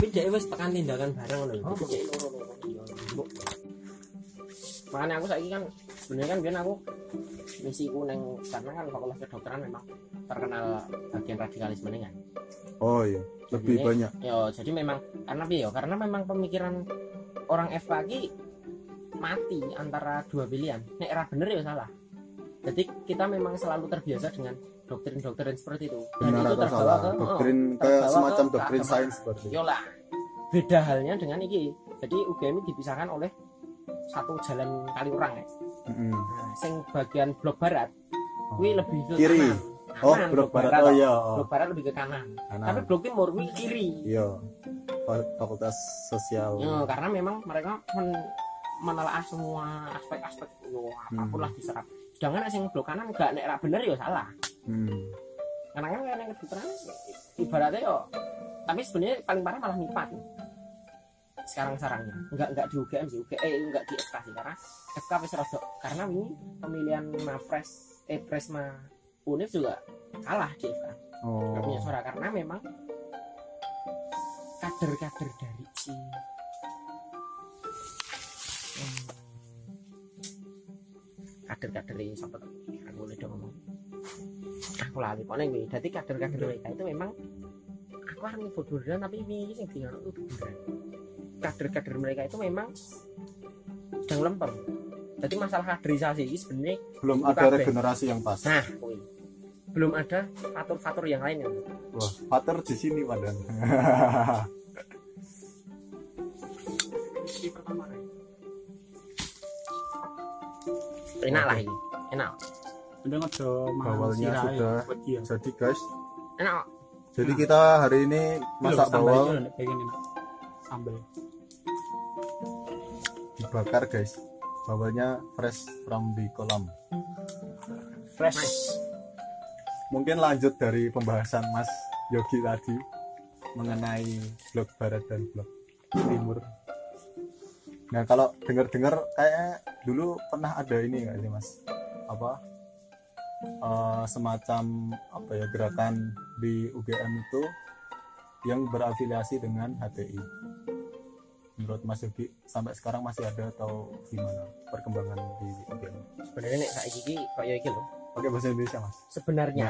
tapi dia wis tekan tindakan bareng Jadi iya Mbok. makanya aku saiki kan sebenarnya kan biar aku misiku neng karena kan fakultas kedokteran memang terkenal bagian radikalisme nih kan. Oh iya. Lebih Jadi, banyak. yo jadi memang karena piye yo karena memang pemikiran orang FK ki mati antara dua pilihan. Nek era bener ya salah. Jadi kita memang selalu terbiasa dengan doktrin-doktrin seperti itu dan benar itu atau salah ke oh, doktrin ke terbawa semacam ke doktrin sains seperti itu. yo lah beda halnya dengan iki jadi UGM ini dipisahkan oleh satu jalan kali orang ya Mm-mm. nah, sing bagian blok barat kuwi lebih ke Kiri. kanan oh Kanan, blok barat toh. oh iya oh. blok barat lebih ke kanan kanan tapi blok timur kuwi kiri iya Fa- fakultas sosial Ya, karena memang mereka men- menelaah semua aspek-aspek yo apa pun Hmm. lah diserap. Sedangkan yang blok kanan enggak nek ra bener ya salah. Hmm. Karena kan nek kedokteran ibaratnya yo tapi sebenarnya paling parah malah nipat. Sekarang-sarangnya. Enggak enggak di UGM sih, UGM eh enggak di FK sih karena FK wis rodok. Karena ini pemilihan Mapres eh Presma Unif juga kalah di FK. oh Nggak punya suara karena memang kader-kader dari si Hmm. Kader-kader ini tuh? aku dong ngomong. Aku lali pokoknya gue jadi kader-kader mereka itu memang aku orang nyebut beneran tapi ini yang tinggal itu beneran kader-kader mereka itu memang sedang lempem jadi masalah kaderisasi ini sebenarnya belum ada kabeh. regenerasi yang pas. Nah kui. belum ada faktor-faktor yang lain yang wah pater di sini padahal enak lah ini. Enak. Udah Bawalnya sudah. Iya. jadi guys. Enak jadi kita hari ini masak bawal. Sambal. dibakar guys. Bawalnya fresh from di kolam. Fresh. mungkin lanjut dari pembahasan Mas Yogi tadi mengenai blok barat dan blok timur nah kalau dengar-dengar kayak dulu pernah ada ini nggak sih Mas? Apa? Eh, semacam apa ya gerakan di UGM itu yang berafiliasi dengan HTI menurut Mas Yogi sampai sekarang masih ada atau gimana perkembangan di UGM sebenarnya nek saiki iki kaya iki lho. Pakai bahasa Indonesia Mas? Sebenarnya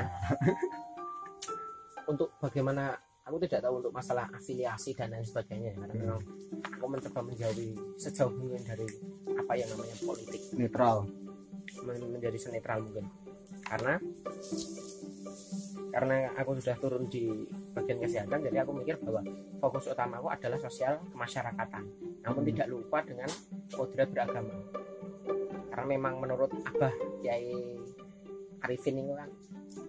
untuk bagaimana aku tidak tahu untuk masalah afiliasi dan lain sebagainya karena Hmm. memang aku mencoba menjauhi sejauh mungkin dari apa yang namanya politik. Netral. Men- menjadi senetral mungkin. Karena karena aku sudah turun di bagian kesehatan jadi aku mikir bahwa fokus utamaku adalah sosial kemasyarakatan. Namun tidak lupa dengan kodrat beragama. Karena memang menurut Abah Kiai Arifin itu kan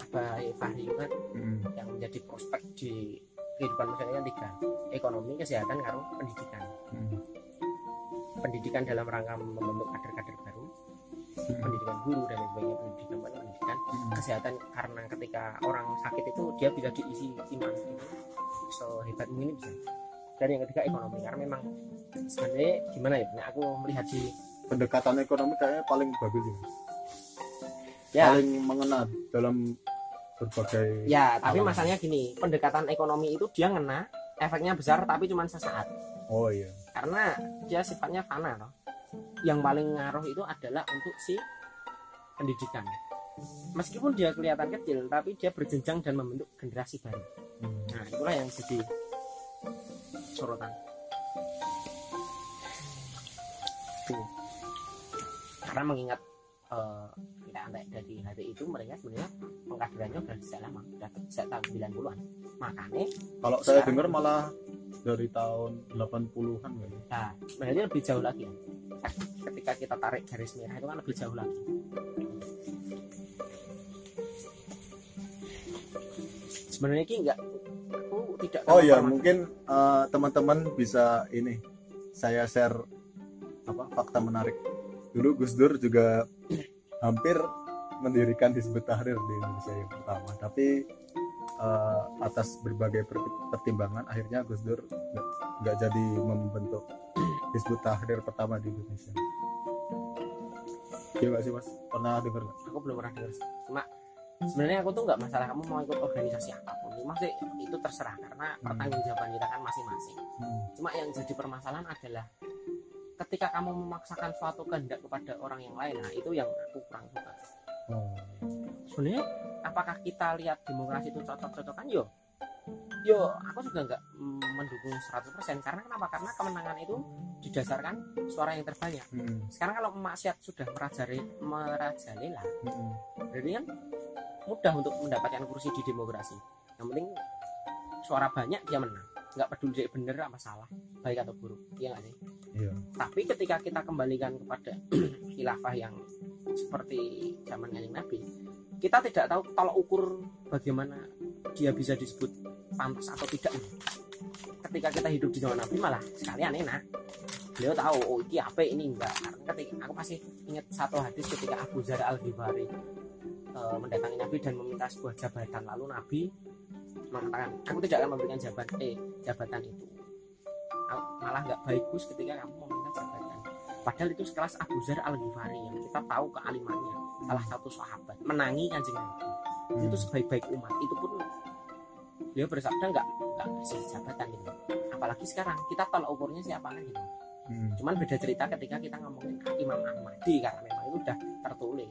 Abah Fahri kan Mm. yang menjadi prospek di kehidupan masyarakat tiga. Ekonomi kesehatan karo pendidikan. Mm. pendidikan dalam rangka membentuk kader-kader baru. Pendidikan guru dan sebagainya pendidikan pendidikan. Mm. kesehatan karena ketika orang sakit itu dia bisa diisi iman ini. Sehebat mungkin bisa. Dan yang ketiga ekonomi. Karena memang sebenarnya gimana ya? Nah, aku melihat di pendekatan ekonomi kayaknya paling bagus ini. Ya. Paling mengena dalam berbagai ya tapi Alam. masalahnya gini pendekatan ekonomi itu dia ngena efeknya besar tapi cuma sesaat oh iya karena dia sifatnya fana loh. yang paling ngaruh itu adalah untuk si pendidikan meskipun dia kelihatan kecil tapi dia berjenjang dan membentuk generasi baru Hmm. nah itulah yang jadi sorotan Tuh. karena mengingat eh, kita antek dari hari itu mereka sebenarnya pengkaderannya sudah sejak lama sudah sejak tahun 90-an makanya kalau saya dengar malah dari tahun 80-an kan Nah, sebenarnya lebih jauh lagi ya. Ketika kita tarik garis merah itu kan lebih jauh lagi. Sebenarnya ini enggak aku tidak oh iya format- mungkin eh, teman-teman bisa ini saya share apa fakta menarik dulu Gus Dur juga hampir mendirikan Hizbut Tahrir di Indonesia yang pertama tapi eh, atas berbagai per- pertimbangan akhirnya Gus Dur nggak- jadi membentuk Hizbut Tahrir pertama di Indonesia Iya nggak sih mas? Pernah dengar aku belum pernah dengar. Cuma sebenarnya aku tuh nggak masalah kamu mau ikut organisasi apa pun cuma sih itu terserah karena pertanggungjawaban kita kan masing-masing Hmm. cuma yang jadi permasalahan adalah ketika kamu memaksakan suatu kehendak kepada orang yang lain nah itu yang aku kurang suka. Oh. sebenarnya apakah kita lihat demokrasi itu cocok-cocokan? Yo. Yo aku juga nggak mendukung 100% karena kenapa? Karena kemenangan itu didasarkan suara yang terbanyak. Hmm. sekarang kalau maksiat sudah merajari merajalela Hmm. berarti kan mudah untuk mendapatkan kursi di demokrasi. Yang penting suara banyak dia menang. Nggak peduli dia bener apa salah baik atau buruk. Iya nggak sih Iya. tapi ketika kita kembalikan kepada khilafah yang seperti zaman kanjeng Nabi kita tidak tahu tolak ukur bagaimana dia bisa disebut pantas atau tidak. Ketika kita hidup di zaman Nabi malah sekalian enak. Beliau tahu oh ini apa ini enggak karena ketika aku masih ingat satu hadis ketika Abu Zar al Ghifari eh, mendatangi Nabi dan meminta sebuah jabatan. Lalu Nabi mengatakan aku tidak akan memberikan jabatan eh jabatan itu malah nggak bagus ketika kamu meminta jabatan padahal itu sekelas Abu Zar al Ghifari yang kita tahu kealimannya salah satu sahabat menangi kanjeng Nabi. Hmm. itu sebaik-baik umat. Itu pun dia bersabda nggak nggak kasih jabatan gitu. Apalagi sekarang kita tolak ukurnya siapa kan gitu Hmm. cuman beda cerita ketika kita ngomongin Imam Ahmadi karena memang itu udah tertulis.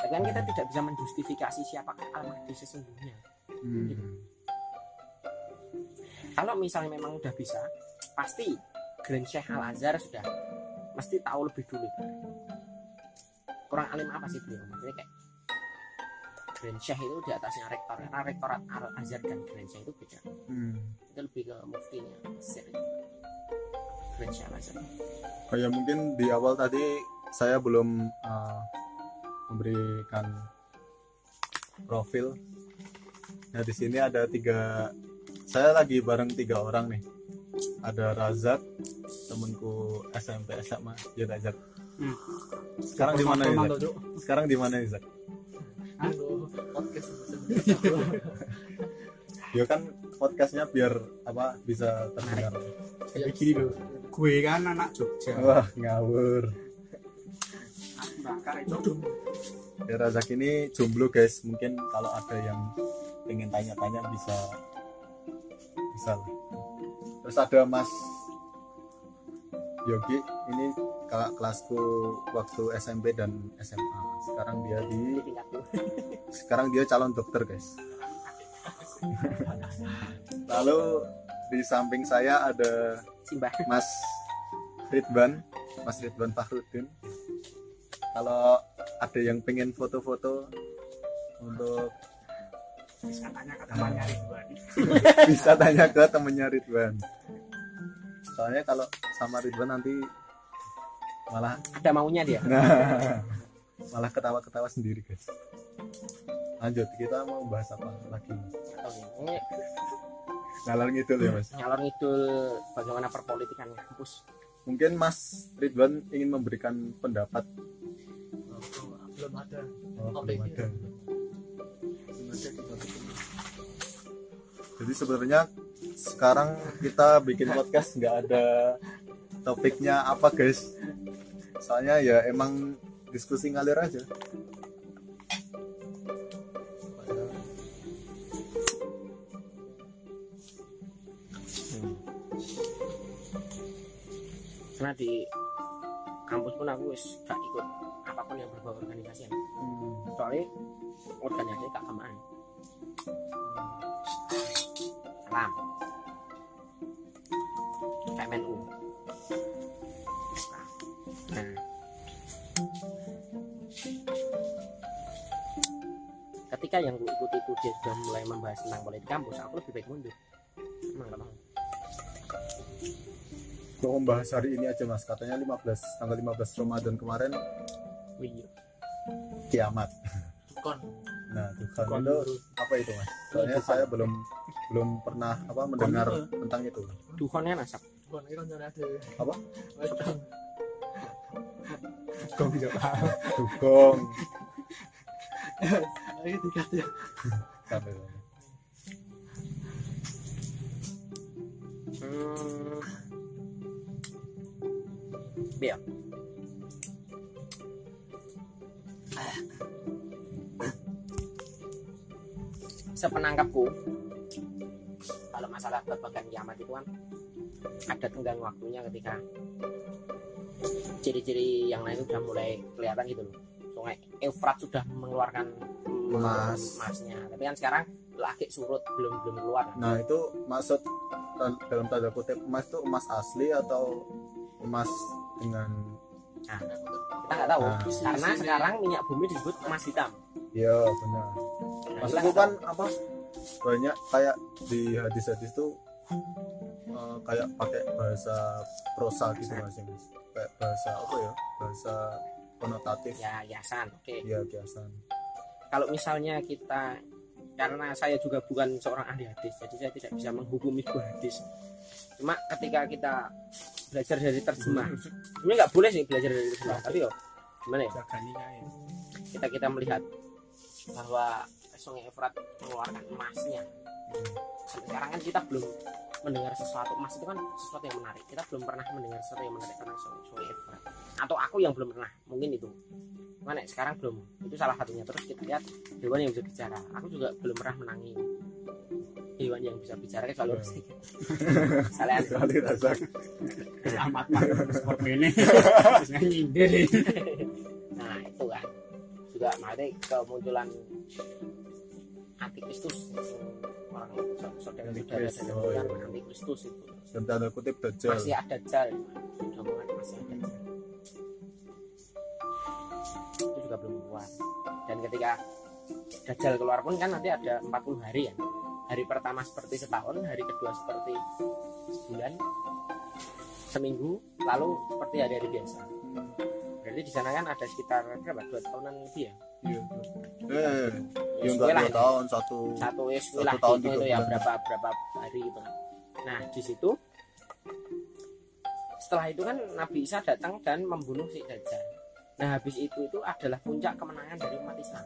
Tapi kan kita tidak bisa menjustifikasi siapakah Al-Mahdi sesungguhnya. Hmm. kalau misalnya memang udah bisa pasti Grand Syekh Al Azhar sudah mesti tahu lebih dulu Pak. kurang alim apa sih beliau maksudnya kayak Grand Syekh itu di atasnya rektor karena rektorat Al Azhar dan Grand Syekh itu beda Hmm. itu lebih ke muftinya Mesir. Grand Syekh Al Azhar Oh ya mungkin di awal tadi saya belum uh, memberikan profil. Nah di sini ada tiga. Saya lagi bareng tiga orang nih. Ada Razak, temanku SMP SMA, ya Razak. Hmm. Sekarang di mana nih? Zak? Mantap, Cuk. Sekarang di mana nih Zak? Aduh, podcast Ya kan podcastnya biar apa bisa terdengar. Kayak gini loh. Gue kan anak Jogja. Wah ngawur. Bakar itu. Ya Razak ini jomblo guys. Mungkin kalau ada yang pengen tanya-tanya bisa bisa lah. Terus ada Mas Yogi ini kakak kelasku waktu SMP dan SMA. Sekarang dia di sekarang dia calon dokter guys. Lalu di samping saya ada Simbah Mas Ridwan, Mas Ridwan Fahrudin. Kalau ada yang pengen foto-foto untuk Bisa tanya ke temannya Ridwan. bisa tanya ke temennya Ridwan. Soalnya kalau sama Ridwan nanti malah ada maunya dia nah, malah ketawa-ketawa sendiri guys. Lanjut kita mau bahas apa lagi? Ini Ngalor ngidul ya mas. nyalon ngidul bagaimana perpolitikan kampus Mungkin Mas Ridwan ingin memberikan pendapat. Belum ada. Oh, belum ada. Jadi sebenarnya sekarang kita bikin podcast nggak ada topiknya apa guys. Soalnya ya emang diskusi ngalir aja. karena di kampus pun aku gak ikut apa pun yang berbau organisasi Hmm. soalnya organisasi gak kemaan salam. KMNU nah. Ketika yang gue ikuti itu dia sudah mulai membahas tentang politik kampus aku lebih baik mundur. Emang gak mau. Mau membahas hari ini aja mas. Katanya 15 tanggal 15 Ramadan kemarin Iya. kiamat. Kon. Nah, Tuhan Kon. itu apa itu mas? Soalnya saya belum belum pernah apa mendengar itu. tentang itu. Tuhannya nasab Kon ini kan ada. Apa? Kong juga paham. Dukung. Ayo dikasih. Sampai. Hmm. Biar. Sepenangkapku. Kalau masalah babagan kiamat itu kan ada tenggang waktunya ketika ciri-ciri yang lain udah mulai kelihatan gitu loh. Sungai Efrat sudah mengeluarkan Emas. emasnya tapi kan sekarang lagi surut belum belum keluar. Nah itu maksud tan- dalam tanda kutip emas itu emas asli atau emas dengan kita nggak tahu. Nah. karena sekarang minyak bumi disebut emas hitam. Ya benar. Nah, maksudku nggak kan apa banyak kayak di hadis-hadis tuh eh, kayak pakai bahasa prosa gitu mas ya, kayak bahasa apa ya bahasa konotatif. Ya yasan oke. Ya kiasan kalau misalnya kita karena saya juga bukan seorang ahli hadis jadi saya tidak bisa menghukumi sebuah hadis. Cuma ketika kita belajar dari terjemah ini nggak boleh sih belajar dari terjemah tapi yo gimana ya? Kita kita melihat bahwa sungai Efrat mengeluarkan emasnya. Sampai sekarang kan kita belum mendengar sesuatu emas itu kan sesuatu yang menarik. Kita belum pernah mendengar sesuatu yang menarik tentang sungai, sungai Efrat atau aku yang belum pernah mungkin itu. Mana sekarang belum itu salah satunya. Terus kita lihat hewan yang bisa bicara. Aku juga belum pernah menangi hewan yang bisa bicara kecuali Hmm. sih kalian kecuali rasa Selamat Pak. Sport ini. Terus nyindir. nah itu kan. Juga makanya kemunculan antikristus orang saudara-saudara Antikris, dan oh, kan iya. antikristus itu. Tanda kutip dajjal. Masih ada jal. Omongan masih ada itu juga belum keluar. Dan ketika Dajjal keluar pun kan nanti ada 40 hari ya. Hari pertama seperti setahun hari kedua seperti sebulan seminggu lalu seperti hari-hari biasa. Berarti di sana kan ada sekitar berapa? Dua tahunan lebih ya iya. Eh Ya, enggak lah dua ya. tahun satu satu Satu lah tahun gitu tiga itu ya berapa berapa hari gitu nah di situ setelah itu kan Nabi Isa datang dan membunuh si Dajjal. Nah habis itu itu adalah puncak kemenangan dari umat Islam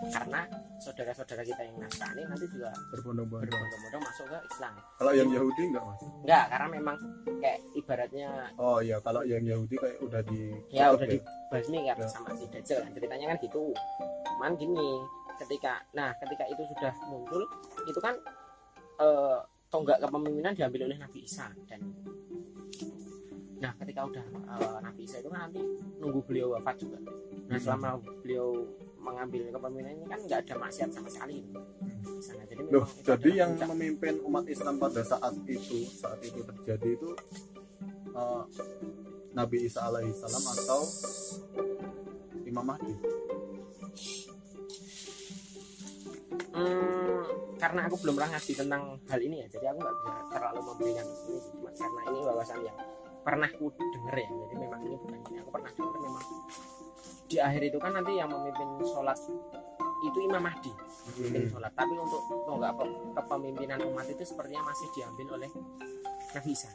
karena saudara-saudara kita yang Nasrani nanti juga berbondong-bondong masuk ke Islam. Kalau yang Yahudi enggak mas? Enggak karena memang kayak ibaratnya oh iya kalau yang Yahudi kayak udah di ya udah dibasmi kan Ya. sama si Dajjal. Kan ceritanya kan gitu. Cuman gini ketika nah ketika itu sudah muncul itu kan eh, tonggak kepemimpinan diambil oleh Nabi Isa dan nah ketika udah eh, Nabi Isa itu kan nanti nunggu beliau wafat juga. Nah selama beliau mengambil kepemimpinan ini kan nggak ada maksiat sama sekali sana jadi Loh, jadi yang puncak. memimpin umat Islam pada saat itu, saat itu terjadi itu eh, Nabi Isa alaihissalam atau Imam Mahdi. Hmm, karena aku belum pernah ngasih tentang hal ini ya jadi aku nggak bisa terlalu memberikan ini cuma karena ini wawasan yang pernah aku denger ya jadi memang ini bukan ini aku pernah denger memang di akhir itu kan nanti yang memimpin sholat itu Imam Mahdi memimpin Hmm. sholat. Tapi untuk tonggak pe- kepemimpinan umat itu sepertinya masih diambil oleh Nabi Isa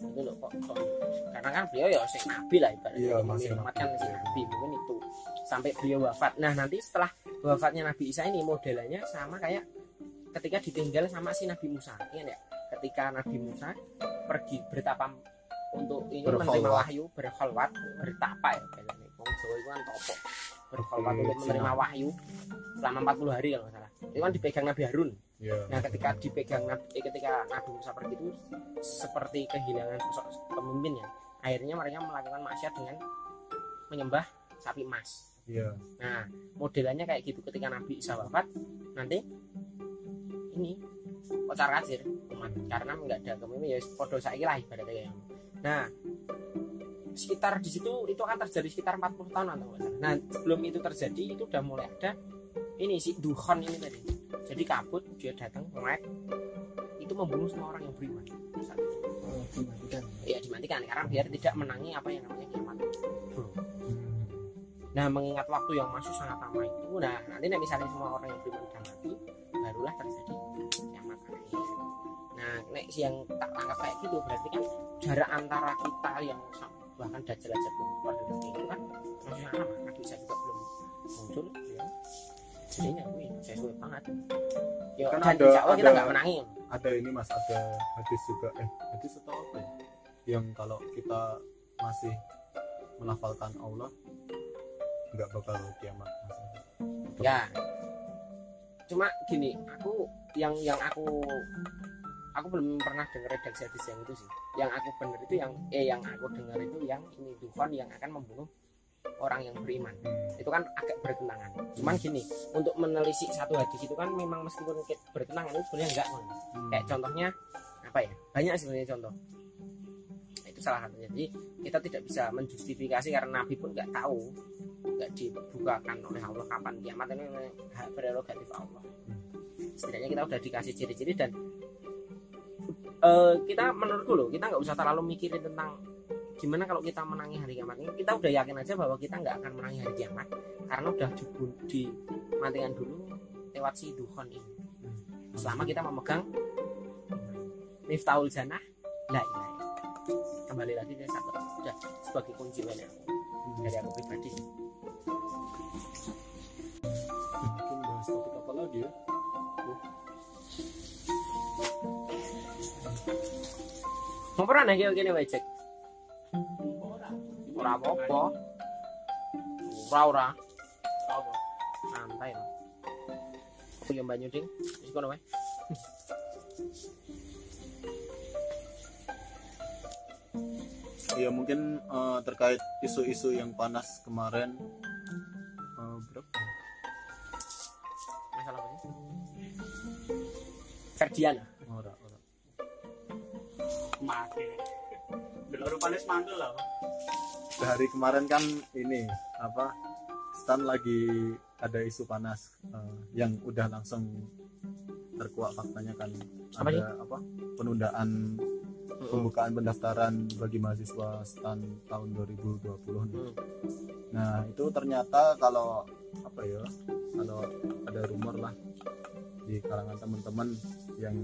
itu loh kok, kok. Karena kan beliau ya sing nabi lah ibaratnya. Iya, masih umat kan masih nabi mungkin itu. Sampai beliau wafat. Nah nanti setelah wafatnya Nabi Isa ini modelannya sama kayak ketika ditinggal sama si Nabi Musa. Ingat ya ketika Nabi Musa pergi bertapa untuk ini menerima wahyu berkholwat bertapa ya Wong Jawa itu kan topo berkholwat Oke, untuk menerima wahyu selama 40 hari kalau nggak salah. Itu kan dipegang Nabi Harun. Ya. nah ketika dipegang Nabi eh, ketika Nabi Musa pergi itu seperti kehilangan sosok pemimpinnya akhirnya mereka melakukan maksiat dengan menyembah sapi emas. Iya. Nah, modelannya kayak gitu. Ketika Nabi Isa wafat, nanti ini kocar kacir umat. Karena nggak ada kepemimpinan ya podo saiki lah ibaratnya gitu. Nah, sekitar di situ itu akan terjadi sekitar 40 tahun atau nggak salah. Nah, sebelum itu terjadi itu udah mulai ada ini si dukhon ini tadi. Jadi kabut dia datang melek itu membunuh semua orang yang beriman. Oh, dimatikan. Ya dimatikan karena biar tidak menangi apa yang namanya kiamat. Hmm. Nah mengingat waktu yang masih sangat lama itu, nah nanti misalnya semua orang yang beriman sudah mati, barulah terjadi kiamat akhir. Nah nek yang tak tangkap kayak gitu berarti kan jarak antara kita yang sam- bahkan dajjal aja belum keluar dari itu kan masih lama. Nabi Isa juga belum muncul. Ya. Jadinya wih, saya sulit banget. Ya, Kan ada- Allah kita ada- nggak menangi. Ada ini Mas, ada hadis juga eh hadis atau apa ya? Yang kalau kita masih melafalkan Allah nggak bakal kiamat Mas. Ya, cuma gini aku yang yang aku aku belum pernah dengar redaksi hadis yang itu sih. Yang aku bener itu yang eh yang aku dengar itu yang ini Tuhan yang akan membunuh orang yang beriman. Itu kan agak bertentangan. Cuman gini untuk menelisik satu hadis itu kan memang meskipun bertentangan itu sebenarnya enggak Mon. kayak contohnya apa ya? Banyak sebenarnya contoh. Itu salah satunya. Jadi kita tidak bisa menjustifikasi karena Nabi pun nggak tahu nggak dibukakan oleh Allah kapan kiamat ini hak prerogatif Allah. Setidaknya kita udah dikasih ciri-ciri dan eh, kita menurutku loh kita nggak usah terlalu mikirin tentang gimana kalau kita menangi hari kiamat. Ini kita udah yakin aja bahwa kita nggak akan menangi hari kiamat karena udah dibun- dimatikan dulu lewat si dukhon ini. Selama kita memegang miftahul jannah la ilaha kembali lagi dari satu udah sebagai kunci dari aku dari aku pribadi. Mungkin bahas topik apa lagi ya mau pernah nih kayak gini wajek ora apa-apa. Ora ora. Santai aku yang banyu ding wis kono wae. Ya mungkin eh, terkait isu-isu yang panas kemarin. Eh, berapa masalah apa sih lah hari kemarin kan ini apa Stan lagi ada isu panas eh, yang udah langsung terkuak faktanya kan. Apa ada apa penundaan pembukaan pendaftaran bagi mahasiswa STAN tahun 2020 nih. Hmm. Nah itu ternyata kalau apa ya kalau ada rumor lah di kalangan teman-teman yang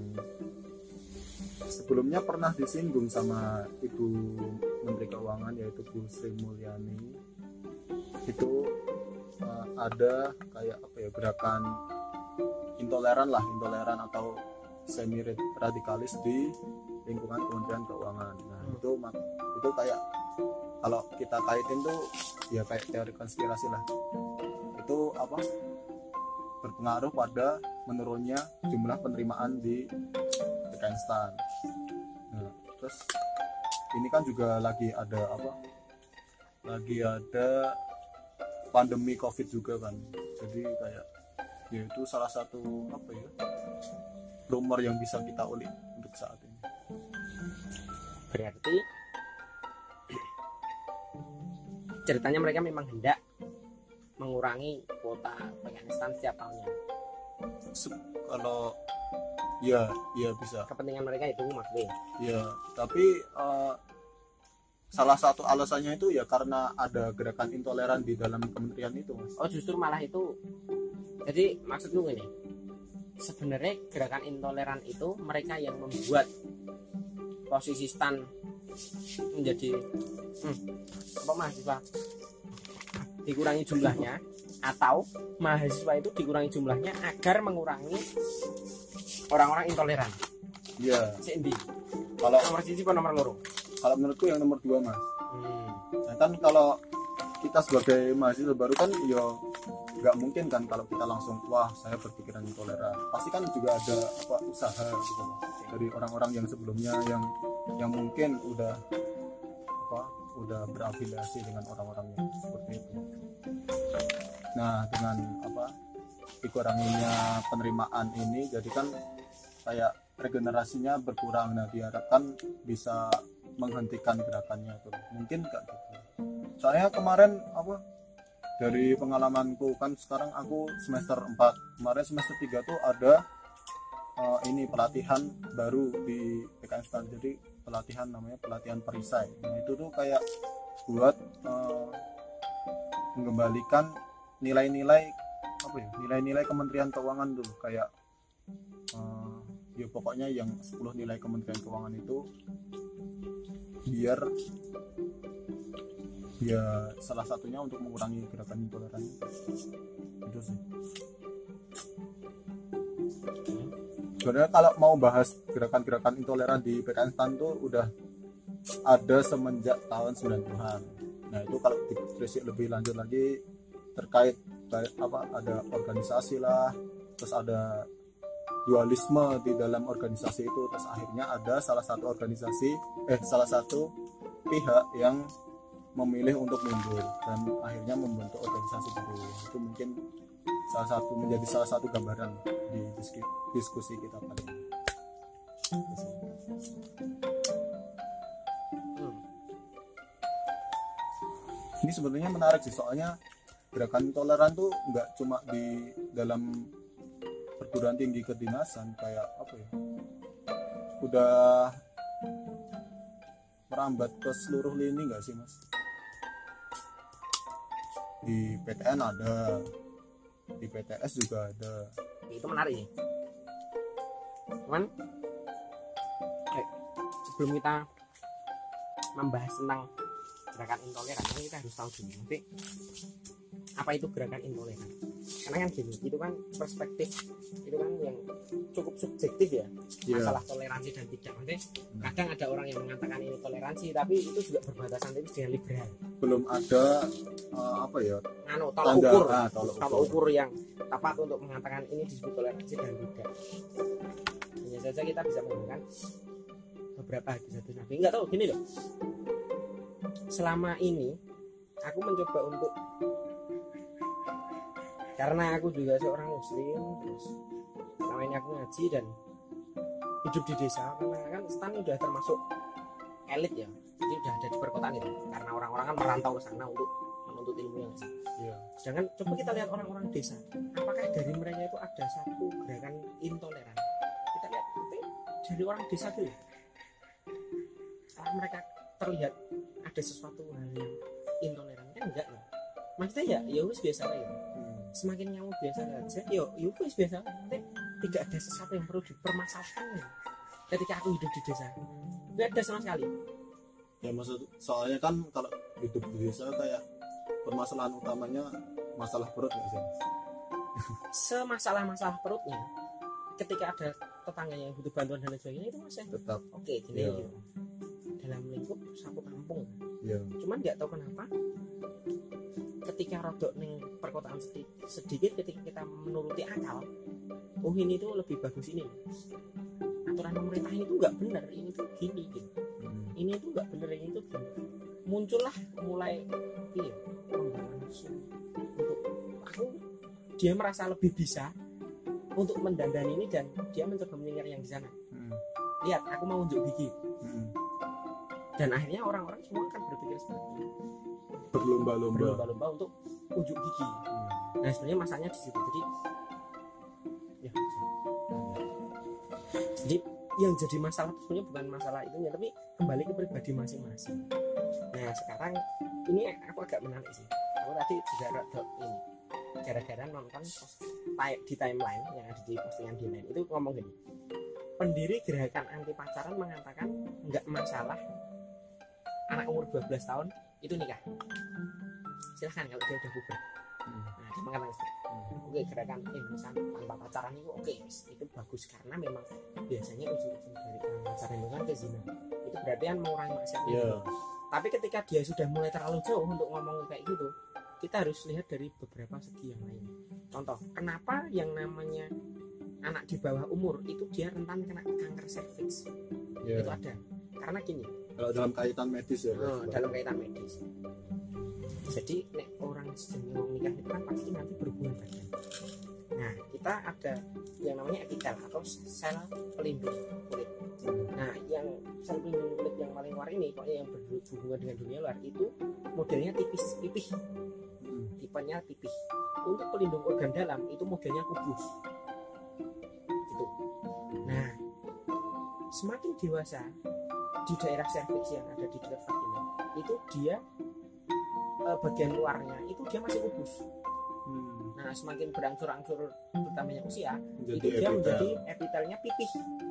sebelumnya pernah disinggung sama Ibu Menteri Keuangan yaitu Bu Sri Mulyani itu eh, ada kayak apa ya gerakan intoleran lah intoleran atau semi radikalis di lingkungan Kementerian Keuangan. Nah Hmm. itu itu kayak kalau kita kaitin tuh ya kayak teori konspirasi lah itu apa berpengaruh pada menurunnya jumlah penerimaan di PKN STAN. Nah, terus ini kan juga lagi ada apa? Lagi ada pandemi covid juga kan. Jadi kayak ya itu salah satu apa ya rumor yang bisa kita ulik untuk saat ini. Berarti ceritanya mereka memang hendak mengurangi kuota Afghanistan setiap tahunnya? Se- kalau ya ya bisa. Kepentingan mereka itu maksudnya ya tapi eh, salah satu alasannya itu ya karena ada gerakan intoleran di dalam kementerian itu mas. Oh justru malah itu jadi maksudku ini sebenarnya gerakan intoleran itu mereka yang membuat posisi stan menjadi hmm, apa mahasiswa? Dikurangi jumlahnya atau mahasiswa itu dikurangi jumlahnya agar mengurangi orang-orang intoleran. Ya Sendi kalau nomor siji apa nomor loro? Kalau menurutku yang nomor dua mas. Hmm. Nah, kan kalau kita sebagai mahasiswa baru kan ya nggak mungkin kan kalau kita langsung wah saya berpikiran intoleran. Pasti kan juga ada apa usaha gitu dari orang-orang yang sebelumnya yang yang mungkin udah apa udah berafiliasi dengan orang-orang yang seperti itu. Nah dengan apa dikuranginya penerimaan ini jadi kan kayak regenerasinya berkurang. Nah diharapkan bisa menghentikan gerakannya tuh mungkin nggak gitu. Soalnya kemarin apa dari pengalamanku kan sekarang aku semester 4 kemarin semester 3 tuh ada eh, ini pelatihan baru di PKN STAN jadi pelatihan namanya pelatihan perisai. Nah itu tuh kayak buat eh, mengembalikan nilai-nilai apa ya nilai-nilai Kementerian Keuangan tuh. Kayak ya pokoknya yang 10 nilai Kementerian Keuangan itu biar ya salah satunya untuk mengurangi gerakan intoleran itu sih. Sebenarnya kalau mau bahas gerakan-gerakan intoleran di PKN STAN tuh udah ada semenjak tahun 90-an nah itu kalau ditelisik lebih lanjut lagi terkait apa ada organisasi lah terus ada dualisme di dalam organisasi itu. Terus akhirnya ada salah satu organisasi eh salah satu pihak yang memilih untuk mundur dan akhirnya membentuk organisasi baru. Itu mungkin salah satu menjadi salah satu gambaran di diskusi kita kali ini. Ini sebenarnya menarik sih soalnya gerakan toleran tuh nggak cuma di dalam perguruan tinggi kedinasan kayak apa ya? Udah merambat ke seluruh lini nggak sih mas? Di PTN ada di PTS juga ada. Itu menarik. Cuman eh, sebelum kita membahas tentang gerakan intoleran kita harus tahu dulu nanti apa itu gerakan intoleran? Karena kan gini itu kan perspektif itu kan yang cukup subjektif ya Iya. masalah toleransi dan tidak. Nanti kadang ada orang yang mengatakan ini toleransi tapi itu juga berbatasan tipis dengan liberal. Belum ada eh, apa ya anu tolak tanda. ukur. Ah, tolak ukur. ukur yang tepat untuk mengatakan ini disebut toleransi dan tidak. Hanya saja kita bisa menggunakan beberapa hadis-hadis nabi nggak tahu gini loh. Selama ini aku mencoba untuk karena aku juga seorang muslim terus namanya aku ngaji dan hidup di desa. Karena kan stan udah termasuk elit ya jadi udah ada di perkotaan itu. Karena orang-orang kan merantau ke sana untuk menuntut ilmu yang sih Iya. sedangkan coba kita lihat orang-orang desa apakah dari mereka itu ada satu gerakan intoleran? Kita lihat dari orang desa dulu apakah mereka terlihat ada sesuatu hal yang intoleran kan enggak loh. Maksudnya ya ya wis biasa aja. Hmm. Semakin kamu biasa aja yo yo wis biasa nanti tidak ada sesuatu yang perlu dipermasalahkan ya. ketika aku hidup di desa nggak ada sama sekali ya maksud soalnya kan kalau hidup di desa kayak permasalahan utamanya masalah perut nggak sih Mas? semasalah-masalah perutnya ketika ada tetangganya yang butuh bantuan dan lain sebagainya itu masih tetap oke gini Iya. gitu. Dalam lingkup satu kampung. Ya cuman nggak tahu kenapa ketika rodok nih perkotaan sedi- sedikit ketika kita menuruti akal oh ini tuh lebih bagus ini. Aturan pemerintah ini tuh nggak benar ini tuh gini gitu. Hmm. ini tuh nggak benar ini tuh gini. Muncullah mulai iya membangun nafsu untuk aku dia merasa lebih bisa untuk mendandani ini dan dia mencoba menyingkir yang di sana. Hmm. lihat aku mau unjuk gigi. Hmm. Dan akhirnya orang-orang semua akan berpikir seperti itu. Berlomba-lomba. Berlomba-lomba untuk unjuk gigi. Hmm. nah sebenarnya masanya di situ. Jadi ya jadi yang jadi masalah itu sebenarnya bukan masalah itunya tapi kembali ke pribadi masing-masing. Nah sekarang ini aku agak menarik sih. Aku tadi juga rada ini gara-gara nonton post- di timeline yang ada di postingan di line itu ngomong gini pendiri gerakan anti pacaran mengatakan nggak masalah anak umur 12 tahun itu nikah silahkan kalau dia udah puber Hmm. nah dia mengatakan seperti itu. Hmm. oke gerakan insan tanpa pacaran itu oke itu bagus karena memang biasanya ujung-ujung dari pacaran itu kan ke zina itu berarti kan mengurangi maksiat itu. tapi ketika dia sudah mulai terlalu jauh untuk ngomong kayak gitu kita harus lihat dari beberapa segi yang lain contoh kenapa yang namanya anak di bawah umur itu dia rentan kena kanker serviks Iya. itu ada karena gini kalau dalam kaitan medis ya Oh, dalam kaitan medis. Jadi nek orang sedang mau nikah itu kan pasti nanti berhubungan badan. Nah, kita ada yang namanya epitel atau sel pelindung kulit. Nah, yang sel pelindung kulit yang paling luar ini, pokoknya yang berhubungan dengan dunia luar itu modelnya tipis pipih, Hmm. tipenya pipih. Untuk pelindung organ dalam itu modelnya kubus. Gitu. Nah, semakin dewasa di daerah serviks yang ada di dekat vagina itu dia eh, bagian luarnya itu dia masih kubus. Hmm. Nah, semakin berangsur-angsur bertambahnya usia, Jadi itu dia epitel. menjadi epitelnya pipih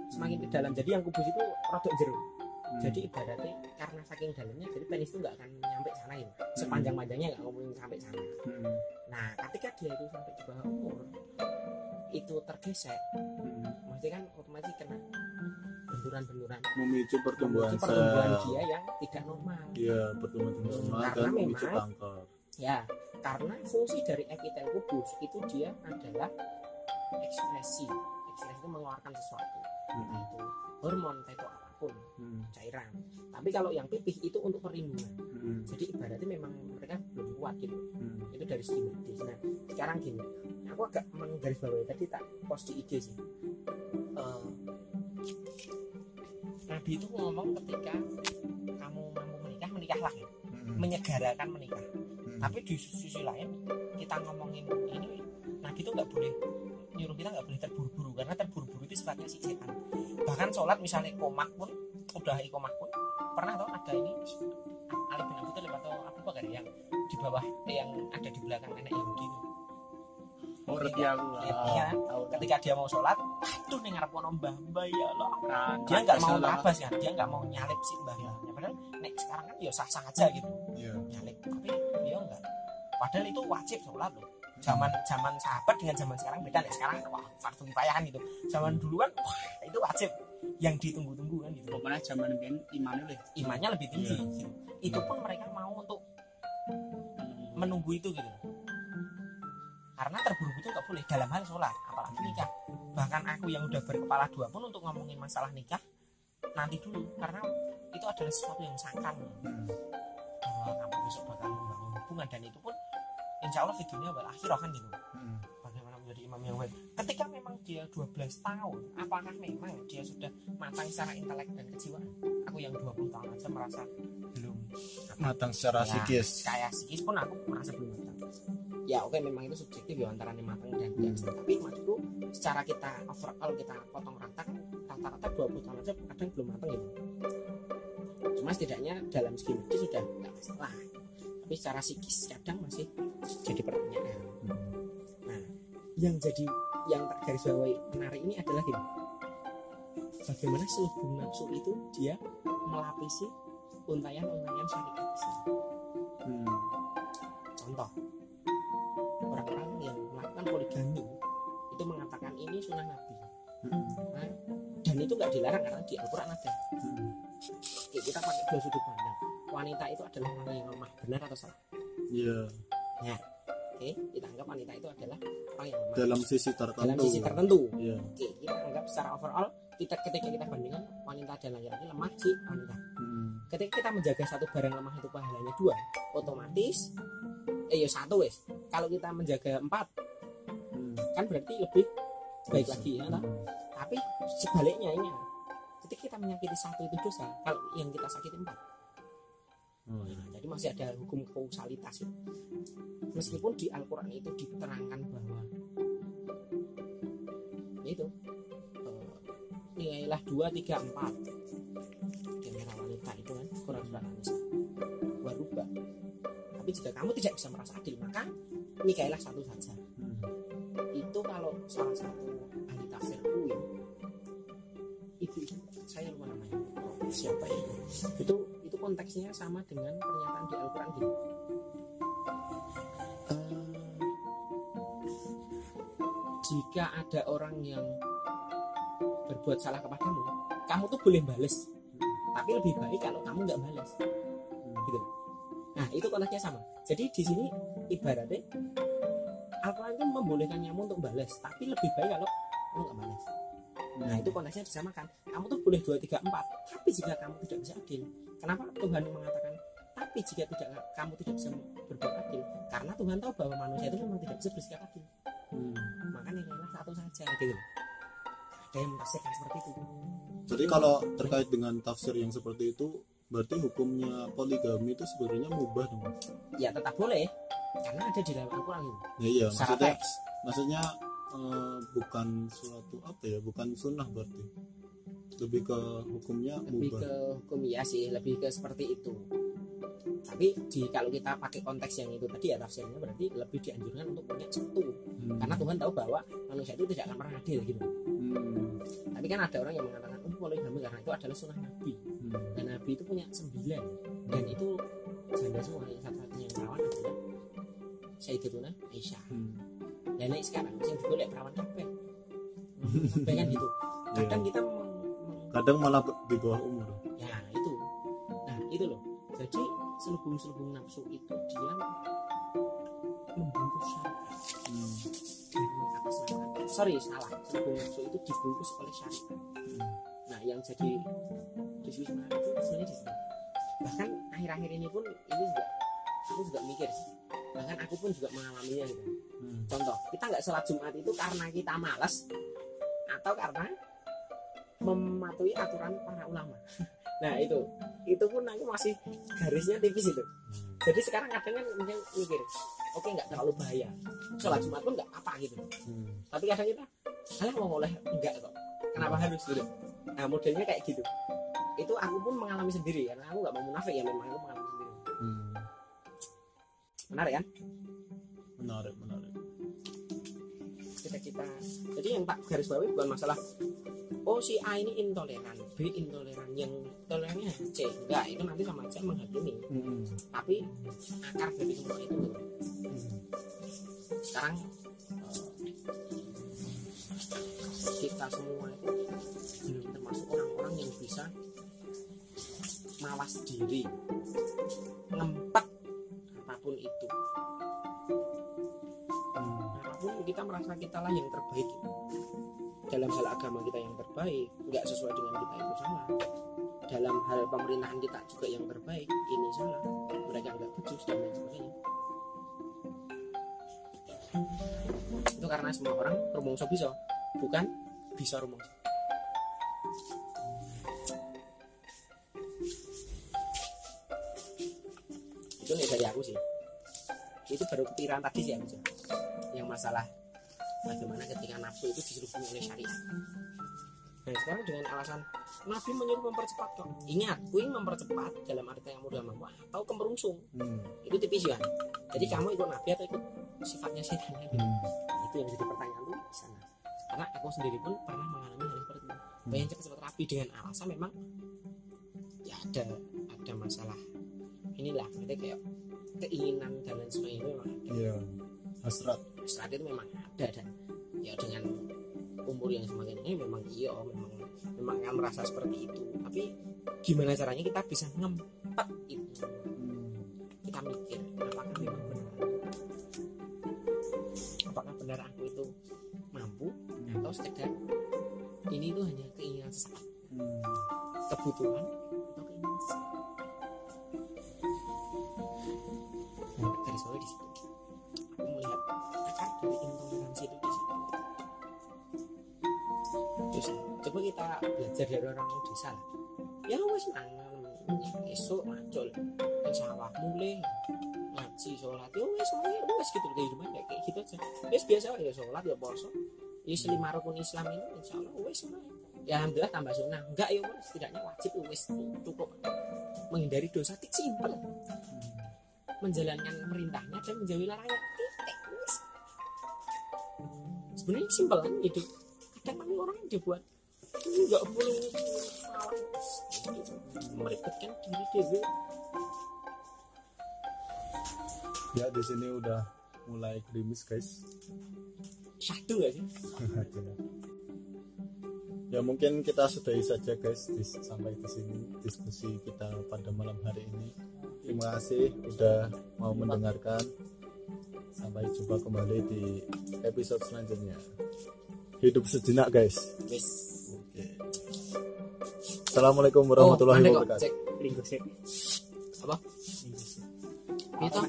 semakin ke dalam. Jadi yang kubus itu rodok jeruk. Hmm. Jadi ibaratnya karena saking dalamnya, jadi penis itu nggak akan nyampe sana ya. Sepanjang panjangnya nggak ngomongin sampai sana. Hmm. Nah, ketika dia itu sampai di bawah umur itu tergesek, Hmm. maksudnya kan otomatis kena benturan-benturan. Memicu pertumbuhan memicu pertumbuhan sel. dia yang tidak normal. iya pertumbuhan normal Karena dan memicu memang- kanker. Ya, karena fungsi dari epitel kubus itu dia adalah ekspresi. Ekspresi itu mengeluarkan sesuatu. Hmm. itu hormon itu apa pun Hmm. cairan. Tapi kalau yang pipih itu untuk perlindungan. Hmm. jadi ibaratnya memang mereka belum kuat gitu. Hmm. itu dari segi medis. Nah sekarang gini. Aku agak menggarisbawahi tadi tak post di IG sih. Eh, Nabi itu ngomong ketika kamu mampu menikah menikahlah ya Hmm. menyegarakan menikah Hmm. tapi di sisi lain kita ngomongin ini Nabi itu nggak boleh nyuruh kita nggak boleh terburu-buru karena terburu-buru itu sifatnya si setan bahkan sholat misalnya komak pun udah ikomak pun pernah tau ada ini Ali bin Abi Thalib atau Abu Bakar yang di bawah yang ada di belakang nenek Yahudi itu Oh, ngerti aku. Iya. Tahu. ketika dia mau sholat tuh nih ngarep ono mbah mbah ya Allah. Kan, dia nggak mau salah. nabas kan dia nggak mau nyalip si mbahnya padahal nek sekarang kan ya sah sah aja gitu. Iya. nyalip tapi dia enggak padahal itu wajib sholat loh. Zaman zaman sahabat dengan zaman sekarang beda. Nih sekarang wah fardu kifayah kan gitu. Zaman dulu kan wah itu wajib. Yang ditunggu-tunggu kan gitu. Pokoknya zaman biyen imannya lebih imannya lebih tinggi gitu. itu pun mereka mau untuk menunggu itu gitu karena terburu-buru itu nggak boleh dalam hal sholat apalagi nikah. Bahkan aku yang udah berkepala dua pun untuk ngomongin masalah nikah nanti dulu. Karena itu adalah sesuatu yang sangkan Hmm. bahwa kamu besok bakal membangun hubungan dan itu pun insya Allah di dunia wal akhirah kan gitu. Hmm. bagaimana menjadi imam yang baik. Ketika memang dia 12 tahun apakah memang dia sudah matang secara intelek dan kejiwaan? Aku yang 20 tahun aja merasa belum. Matang secara Ya, psikis. kayak psikis pun aku merasa belum matang ya oke memang itu subjektif ya antara matang dan tidak tapi maksudku secara kita overall kita potong rata kan rata-rata 20 tahun aja kadang belum matang gitu. Cuma setidaknya dalam segi medis sudah nggak masalah. Tapi secara psikis kadang masih jadi pertanyaan. Nah yang jadi yang tak garis bawahi menarik ini adalah gini. Bagaimana selubung nafsu itu dia melapisi untayan-untayan syariat Islam Hmm. contoh Nah, dan itu nggak dilarang karena di Al-Quran ada. Oke, kita pakai dua sudut pandang wanita itu adalah orang yang lemah benar atau salah Iya. oke kita anggap wanita itu adalah orang yang lemah Dalam sisi tertentu. dalam sisi tertentu Iya. oke kita anggap secara overall kita ketika kita bandingkan wanita dan laki-laki lemah si wanita Hmm. ketika kita menjaga satu barang lemah itu pahalanya dua otomatis eh ya satu wes kalau kita menjaga empat Hmm. kan berarti lebih baik lagi ya? Hmm. tapi sebaliknya ini ketika kita menyakiti satu itu dosa kalau yang kita sakiti empat Oh, iya. Nah, jadi masih ada hukum kausalitas ya. meskipun di Al-Quran itu diterangkan bahwa itu eh, nilailah dua tiga empat di antara wanita itu kan Quran surat An-Nisa warubah tapi jika kamu tidak bisa merasa adil maka nikailah satu saja Hmm. itu kalau salah satu ibu saya lupa namanya. Siapa itu itu itu konteksnya sama dengan pernyataan di Al-Quran gini Eh, jika ada orang yang berbuat salah kepadamu kamu tuh boleh bales. Tapi lebih baik kalau kamu nggak bales. Gitu. Nah itu konteksnya sama. Jadi di sini ibaratnya Al-Quran itu membolehkan kamu untuk balas tapi lebih baik kalau kamu nggak balas nah itu konteksnya disamakan. Kamu tuh boleh dua tiga empat tapi jika kamu tidak bisa adil kenapa Tuhan mengatakan tapi jika tidak kamu tidak bisa berbuat adil? Karena Tuhan tahu bahwa manusia itu memang tidak bisa bersikap adil. Hmm. maka nilailah satu saja gitu ada yang menafsirkan seperti itu. Jadi kalau terkait dengan tafsir yang seperti itu, berarti hukumnya poligami itu sebenarnya mubah dong. Ya tetap boleh. Karena ada di dalam Al-Quran itu. Ya iya, secara maksudnya teks. maksudnya eh, bukan suatu apa ya, bukan sunnah berarti. Lebih ke hukumnya lebih mubah. ke hukum ya sih lebih ke seperti itu tapi di kalau kita pakai konteks yang itu tadi ya tafsirnya berarti lebih dianjurkan untuk punya satu Hmm. karena Tuhan tahu bahwa manusia itu tidak akan pernah adil gitu Hmm. tapi kan ada orang yang mengatakan oh poligami karena itu adalah sunnah Nabi Hmm. dan Nabi itu punya sembilan dan itu janda semua yang satu-satunya yang perawan adalah Sayyidatuna Aisyah Hmm. Dan naik sekarang yang digolek perawan kabeh kan gitu. Kadang Iya. kita Kadang malah di bawah umur. ya itu. Nah itu loh. Jadi selubung-selubung nafsu itu dia membungkus syariat Hmm. mengatasnamakan sorry salah. Selebung masuk itu dibungkus oleh syariat nah yang jadi diskusi menarik itu sebenarnya di situ bahkan akhir-akhir ini pun ini juga aku juga mikir sih. Bahkan aku pun juga mengalaminya gitu. Hmm. contoh kita nggak sholat jumat itu karena kita malas atau karena mematuhi aturan para ulama. Nah itu. Itu pun aku masih garisnya tipis itu. Jadi sekarang kadang kan mungkin mikir oke nggak terlalu bahaya. Sholat jumat pun nggak apa gitu. Hmm. tapi kadang kita alah mau oleh enggak kok? Kenapa harus gitu? Nah modelnya kayak gitu. Itu aku pun mengalami sendiri karena aku nggak mau munafik ya memang aku mengalami Hmm. Menarik kan menarik menarik kita kita jadi yang tak garis bawahi bukan masalah oh si A ini intoleran B intoleran yang tolerannya C enggak itu nanti sama aja menghakimi Hmm. tapi akar dari semua itu. Hmm. sekarang eh, kita semua itu belum termasuk orang-orang yang bisa mawas diri ngempet apa pun itu. Apa pun kita merasa kita lah yang terbaik. Dalam hal agama kita yang terbaik nggak sesuai dengan kita itu salah. Dalam hal pemerintahan kita juga yang terbaik ini salah. Mereka nggak becus dan lain sebagainya itu karena semua orang rumongso bisa bukan bisa rumongso itu dari aku sih itu baru kepikiran tadi sih aku Jan. yang masalah bagaimana ketika nafsu itu diserubungi oleh syariat nah sekarang dengan alasan Nabi menyuruh mempercepat kok ingat kuing mempercepat dalam arti yang mudah mampu atau kemerungsung Hmm. itu tipis kan jadi kamu ikut Nabi atau ikut sifatnya setan gitu. Hmm. itu yang jadi pertanyaan tuh di sana karena aku sendiri pun pernah mengalami hal seperti itu pengen cepat-cepat rapi dengan alasan memang ya ada ada masalah inilah kita kayak keinginan dan lain sebagainya itu memang ada Iya. Hasrat. saat itu memang ada dan ya dengan umur yang semakin ini memang iya memang memang akan merasa seperti itu tapi gimana caranya kita bisa ngempet itu Hmm. kita mikir apakah memang benar apakah benar aku itu mampu atau sekedar ini tuh hanya keinginan sesaat Hmm. kebutuhan belajar dari orang desa ya wes mangan esok macul. Ke sawah mulai ngaji sholat. Ya wes semuanya wes gitu kehidupan kayak kayak gitu aja. Wes biasa ya sholat ya poso ya selima rukun Islam ini insya Allah wes ya alhamdulillah tambah sunnah. Enggak ya wes setidaknya wajib wes cukup. Menghindari dosa tik simpel. Menjalankan perintahnya dan menjauhi larangan titik sebenarnya simpel kan hidup kadang kan orang dibuat nggak perlu melawan meribetkan diri dewi Ya di sini udah mulai gerimis guys. satu gak sih ya mungkin kita sudahi saja guys sampai di sini diskusi kita pada malam hari ini. Terima kasih udah mau mendengarkan. Sampai jumpa kembali di episode selanjutnya. Hidup sejenak guys. Oke. Assalamualaikum warahmatullahi Oh, wabarakatuh. cek apa? Itu